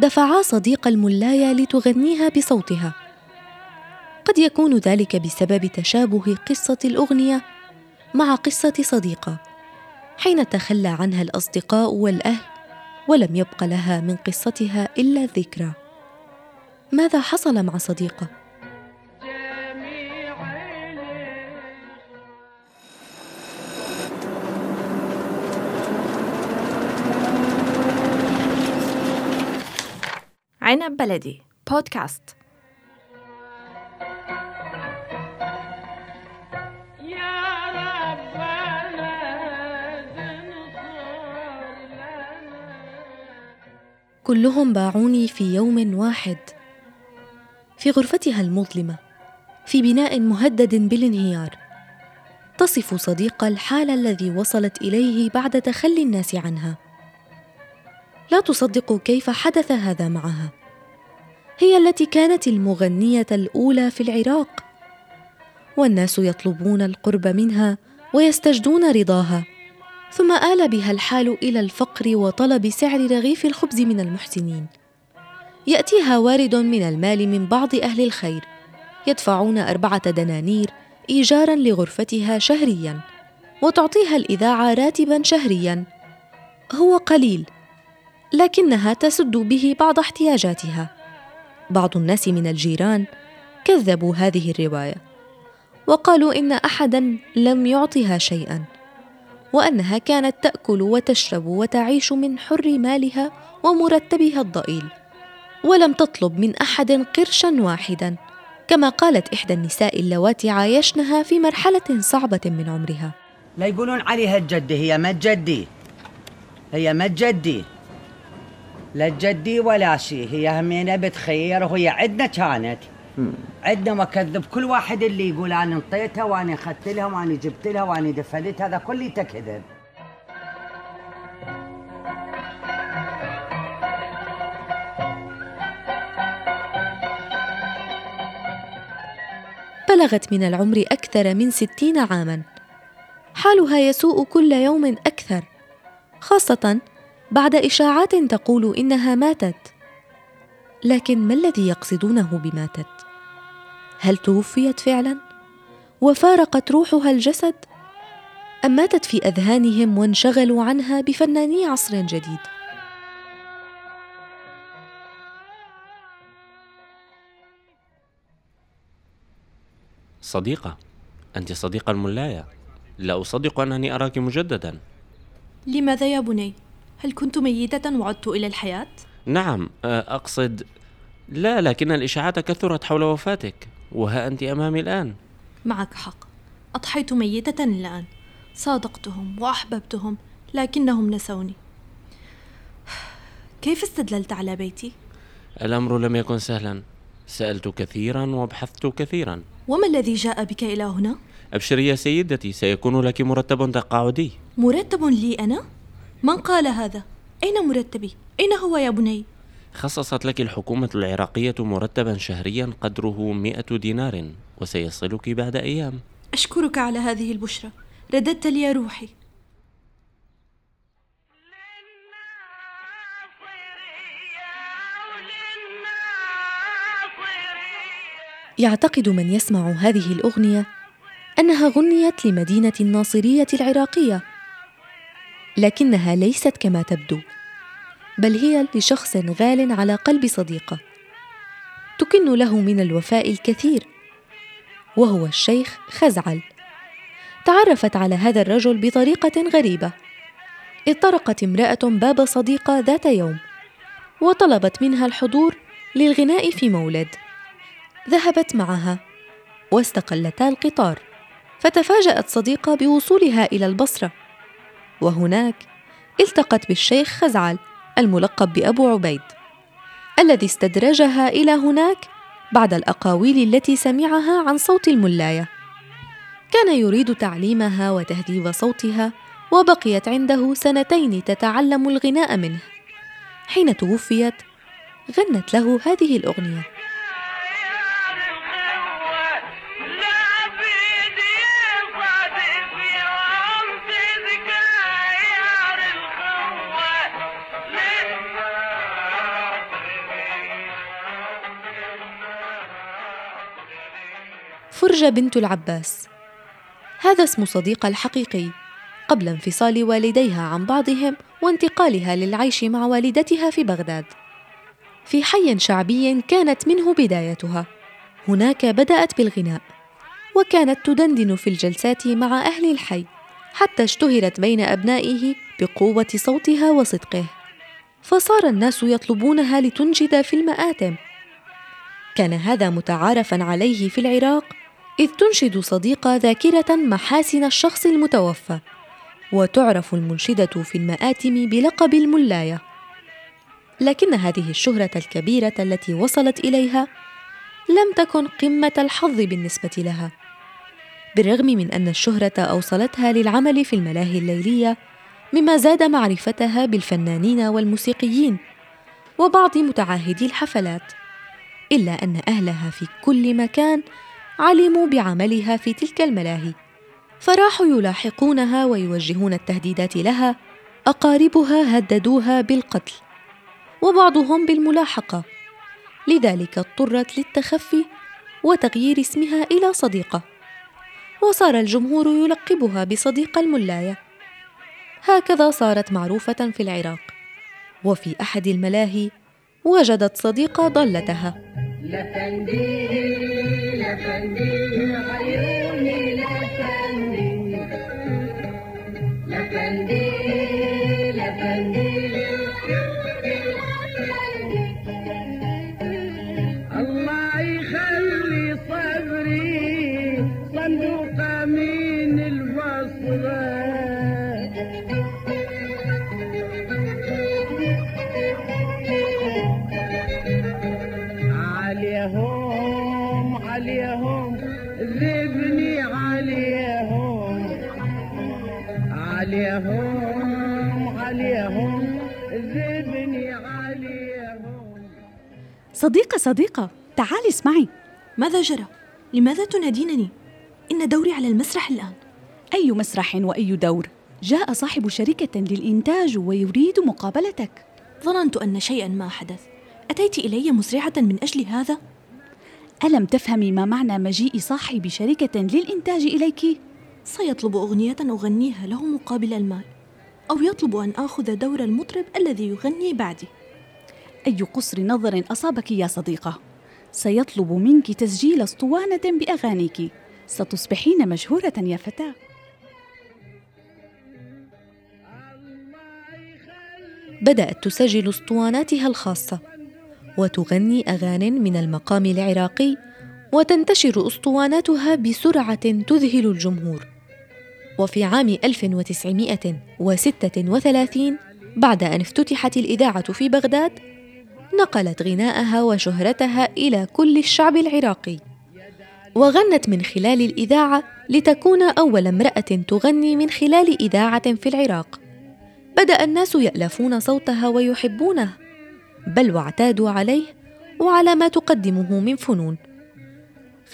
دفعا صديق الملاية لتغنيها بصوتها قد يكون ذلك بسبب تشابه قصة الأغنية مع قصة صديقة حين تخلى عنها الأصدقاء والأهل ولم يبق لها من قصتها إلا الذكرى ماذا حصل مع صديقة؟ عنب بلدي. بودكاست. كلهم باعوني في يوم واحد. في غرفتها المظلمة في بناء مهدد بالانهيار. تصف صديقه الحال الذي وصلت إليه بعد تخلي الناس عنها. لا تصدق كيف حدث هذا معها. هي التي كانت المغنية الأولى في العراق والناس يطلبون القرب منها ويستجدون رضاها ثم آل بها الحال إلى الفقر وطلب سعر رغيف الخبز من المحسنين. يأتيها وارد من المال من بعض أهل الخير، يدفعون أربعة دنانير إيجارا لغرفتها شهريا، وتعطيها الإذاعة راتبا شهريا. هو قليل، لكنها تسد به بعض احتياجاتها. بعض الناس من الجيران كذبوا هذه الرواية، وقالوا إن أحدا لم يعطها شيئا. وأنها كانت تأكل وتشرب وتعيش من حر مالها ومرتبها الضئيل ولم تطلب من أحد قرشا واحدا كما قالت إحدى النساء اللواتي عايشنها في مرحلة صعبة من عمرها لا يقولون عليها الجدة هي ما جدي هي ما جدي لا جدي ولا شيء هي همينة بتخير وهي عندنا كانت. عندنا وكذب. كل واحد اللي يقول أنا انطيتها وأنا اخذت لها وأنا جبت لها وأنا دفنتها هذا كله كذب. بلغت من العمر أكثر من ستين عاما. حالها يسوء كل يوم أكثر خاصة بعد إشاعات تقول إنها ماتت. لكن ما الذي يقصدونه بماتت؟ هل توفيت فعلا؟ وفارقت روحها الجسد؟ أم ماتت في أذهانهم وانشغلوا عنها بفناني عصر جديد؟ صديقة أنت صديقة الملاية لا أصدق أنني أراك مجددا. لماذا يا بني؟ هل كنت ميتة وعدت إلى الحياة؟ نعم آه، أقصد لا لكن الإشاعات كثرت حول وفاتك وها أنت أمامي الآن معك حق أضحيت ميتة الآن صادقتهم وأحببتهم لكنهم نسوني كيف استدللت على بيتي؟ الأمر لم يكن سهلا سألت كثيرا وبحثت كثيرا وما الذي جاء بك إلى هنا؟ أبشري يا سيدتي سيكون لك مرتب تقاعدي مرتب لي أنا؟ من قال هذا؟ أين مرتبي؟ أين هو يا بني؟ خصصت لك الحكومة العراقية مرتبا شهريا قدره مئة دينار وسيصلك بعد أيام أشكرك على هذه البشرى رددت لي روحي يعتقد من يسمع هذه الأغنية أنها غنيت لمدينة الناصرية العراقية لكنها ليست كما تبدو بل هي لشخص غال على قلب صديقه تكن له من الوفاء الكثير وهو الشيخ خزعل. تعرفت على هذا الرجل بطريقة غريبة. اذ طرقت امرأة باب صديقه ذات يوم وطلبت منها الحضور للغناء في مولد. ذهبت معها واستقلتا القطار فتفاجأت صديقة بوصولها إلى البصرة. وهناك التقت بالشيخ خزعل الملقب بأبو عبيد الذي استدرجها إلى هناك بعد الأقاويل التي سمعها عن صوت الملاية. كان يريد تعليمها وتهذيب صوتها وبقيت عنده سنتين تتعلم الغناء منه. حين توفيت غنت له هذه الأغنية. فرجة بنت العباس. هذا اسم صديقة الحقيقي. قبل انفصال والديها عن بعضهم وانتقالها للعيش مع والدتها في بغداد. في حي شعبي كانت منه بدايتها. هناك بدأت بالغناء وكانت تدندن في الجلسات مع أهل الحي حتى اشتهرت بين أبنائه بقوة صوتها وصدقه. فصار الناس يطلبونها لتنجد في المآتم. كان هذا متعارفا عليه في العراق إذ تنشد صديقة ذاكرة محاسن الشخص المتوفى وتعرف المنشدة في المآتم بلقب الملاية. لكن هذه الشهرة الكبيرة التي وصلت إليها لم تكن قمة الحظ بالنسبة لها بالرغم من أن الشهرة أوصلتها للعمل في الملاهي الليلية مما زاد معرفتها بالفنانين والموسيقيين وبعض متعاهدي الحفلات إلا أن أهلها في كل مكان علموا بعملها في تلك الملاهي. فراحوا يلاحقونها ويوجهون التهديدات لها أقاربها هددوها بالقتل وبعضهم بالملاحقة. لذلك اضطرت للتخفي وتغيير اسمها إلى صديقة. وصار الجمهور يلقبها بصديقه الملاية. هكذا صارت معروفة في العراق. وفي أحد الملاهي وجدت صديقة لفندي Yeah, baby. Yeah, baby. عليهم ذبني عليهم. عليهم عليهم ذبني عليهم. صديقة صديقة تعالي اسمعي. ماذا جرى؟ لماذا تنادينني؟ إن دوري على المسرح الآن. أي مسرح وأي دور؟ جاء صاحب شركة للإنتاج ويريد مقابلتك. ظننت أن شيئا ما حدث. أتيت إلي مسرعة من أجل هذا؟ ألم تفهمي ما معنى مجيء صاحب شركة للإنتاج إليك؟ سيطلب أغنية أغنيها له مقابل المال أو يطلب أن آخذ دور المطرب الذي يغني بعدي أي قصر نظر أصابك يا صديقة؟ سيطلب منك تسجيل أسطوانة بأغانيك. ستصبحين مشهورة يا فتاة. بدأت تسجل أسطواناتها الخاصة. وتغني أغانٍ من المقام العراقي وتنتشر أسطواناتها بسرعة تذهل الجمهور. وفي عام 1936 بعد أن افتتحت الإذاعة في بغداد نقلت غناءها وشهرتها إلى كل الشعب العراقي. وغنت من خلال الإذاعة لتكون أول امرأة تغني من خلال إذاعة في العراق. بدأ الناس يألفون صوتها ويحبونه. بل واعتادوا عليه وعلى ما تقدمه من فنون.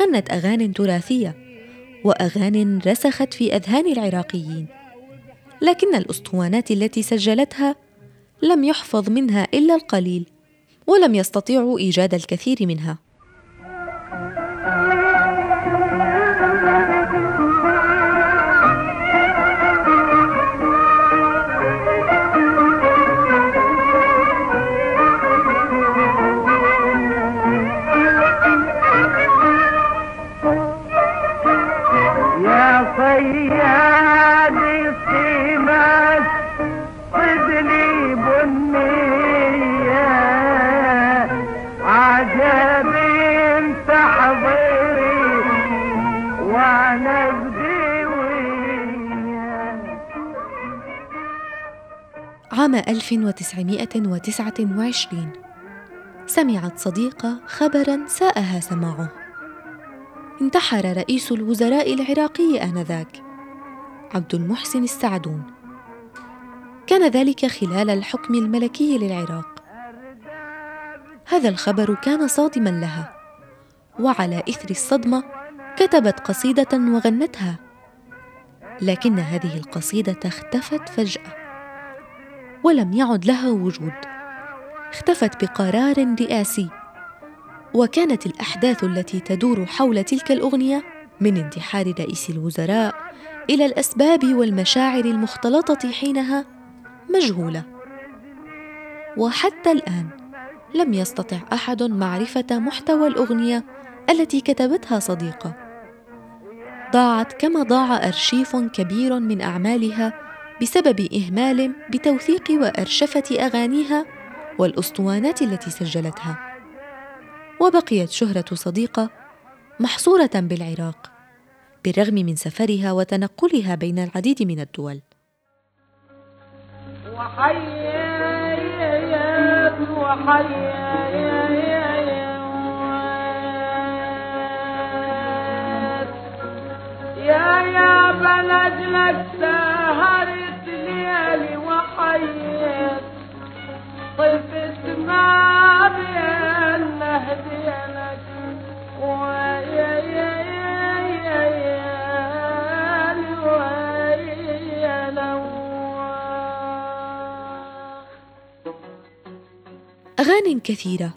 غنت أغان تراثية وأغان رسخت في أذهان العراقيين. لكن الأسطوانات التي سجلتها لم يحفظ منها إلا القليل ولم يستطيعوا إيجاد الكثير منها. 1929 سمعت صديقة خبرا ساءها سماعه. انتحر رئيس الوزراء العراقي آنذاك عبد المحسن السعدون. كان ذلك خلال الحكم الملكي للعراق. هذا الخبر كان صادما لها وعلى إثر الصدمة كتبت قصيدة وغنتها لكن هذه القصيدة اختفت فجأة. ولم يعد لها وجود. اختفت بقرار رئاسي. وكانت الأحداث التي تدور حول تلك الأغنية من انتحار رئيس الوزراء إلى الأسباب والمشاعر المختلطة حينها مجهولة. وحتى الآن لم يستطع أحد معرفة محتوى الأغنية التي كتبتها صديقة. ضاعت كما ضاع أرشيف كبير من أعمالها بسبب إهمال بتوثيق وأرشفة أغانيها والأسطوانات التي سجلتها. وبقيت شهرة صديقة محصورة بالعراق بالرغم من سفرها وتنقلها بين العديد من الدول. وحييت وحييت اغان كثيرة.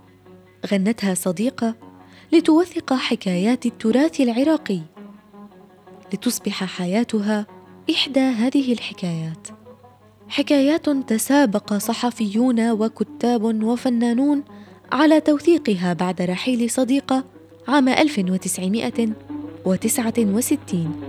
غنتها صديقة لتوثق حكايات التراث العراقي. لتصبح حياتها إحدى هذه الحكايات. حكايات تسابق صحفيون وكتاب وفنانون على توثيقها بعد رحيل صديقة عام 1969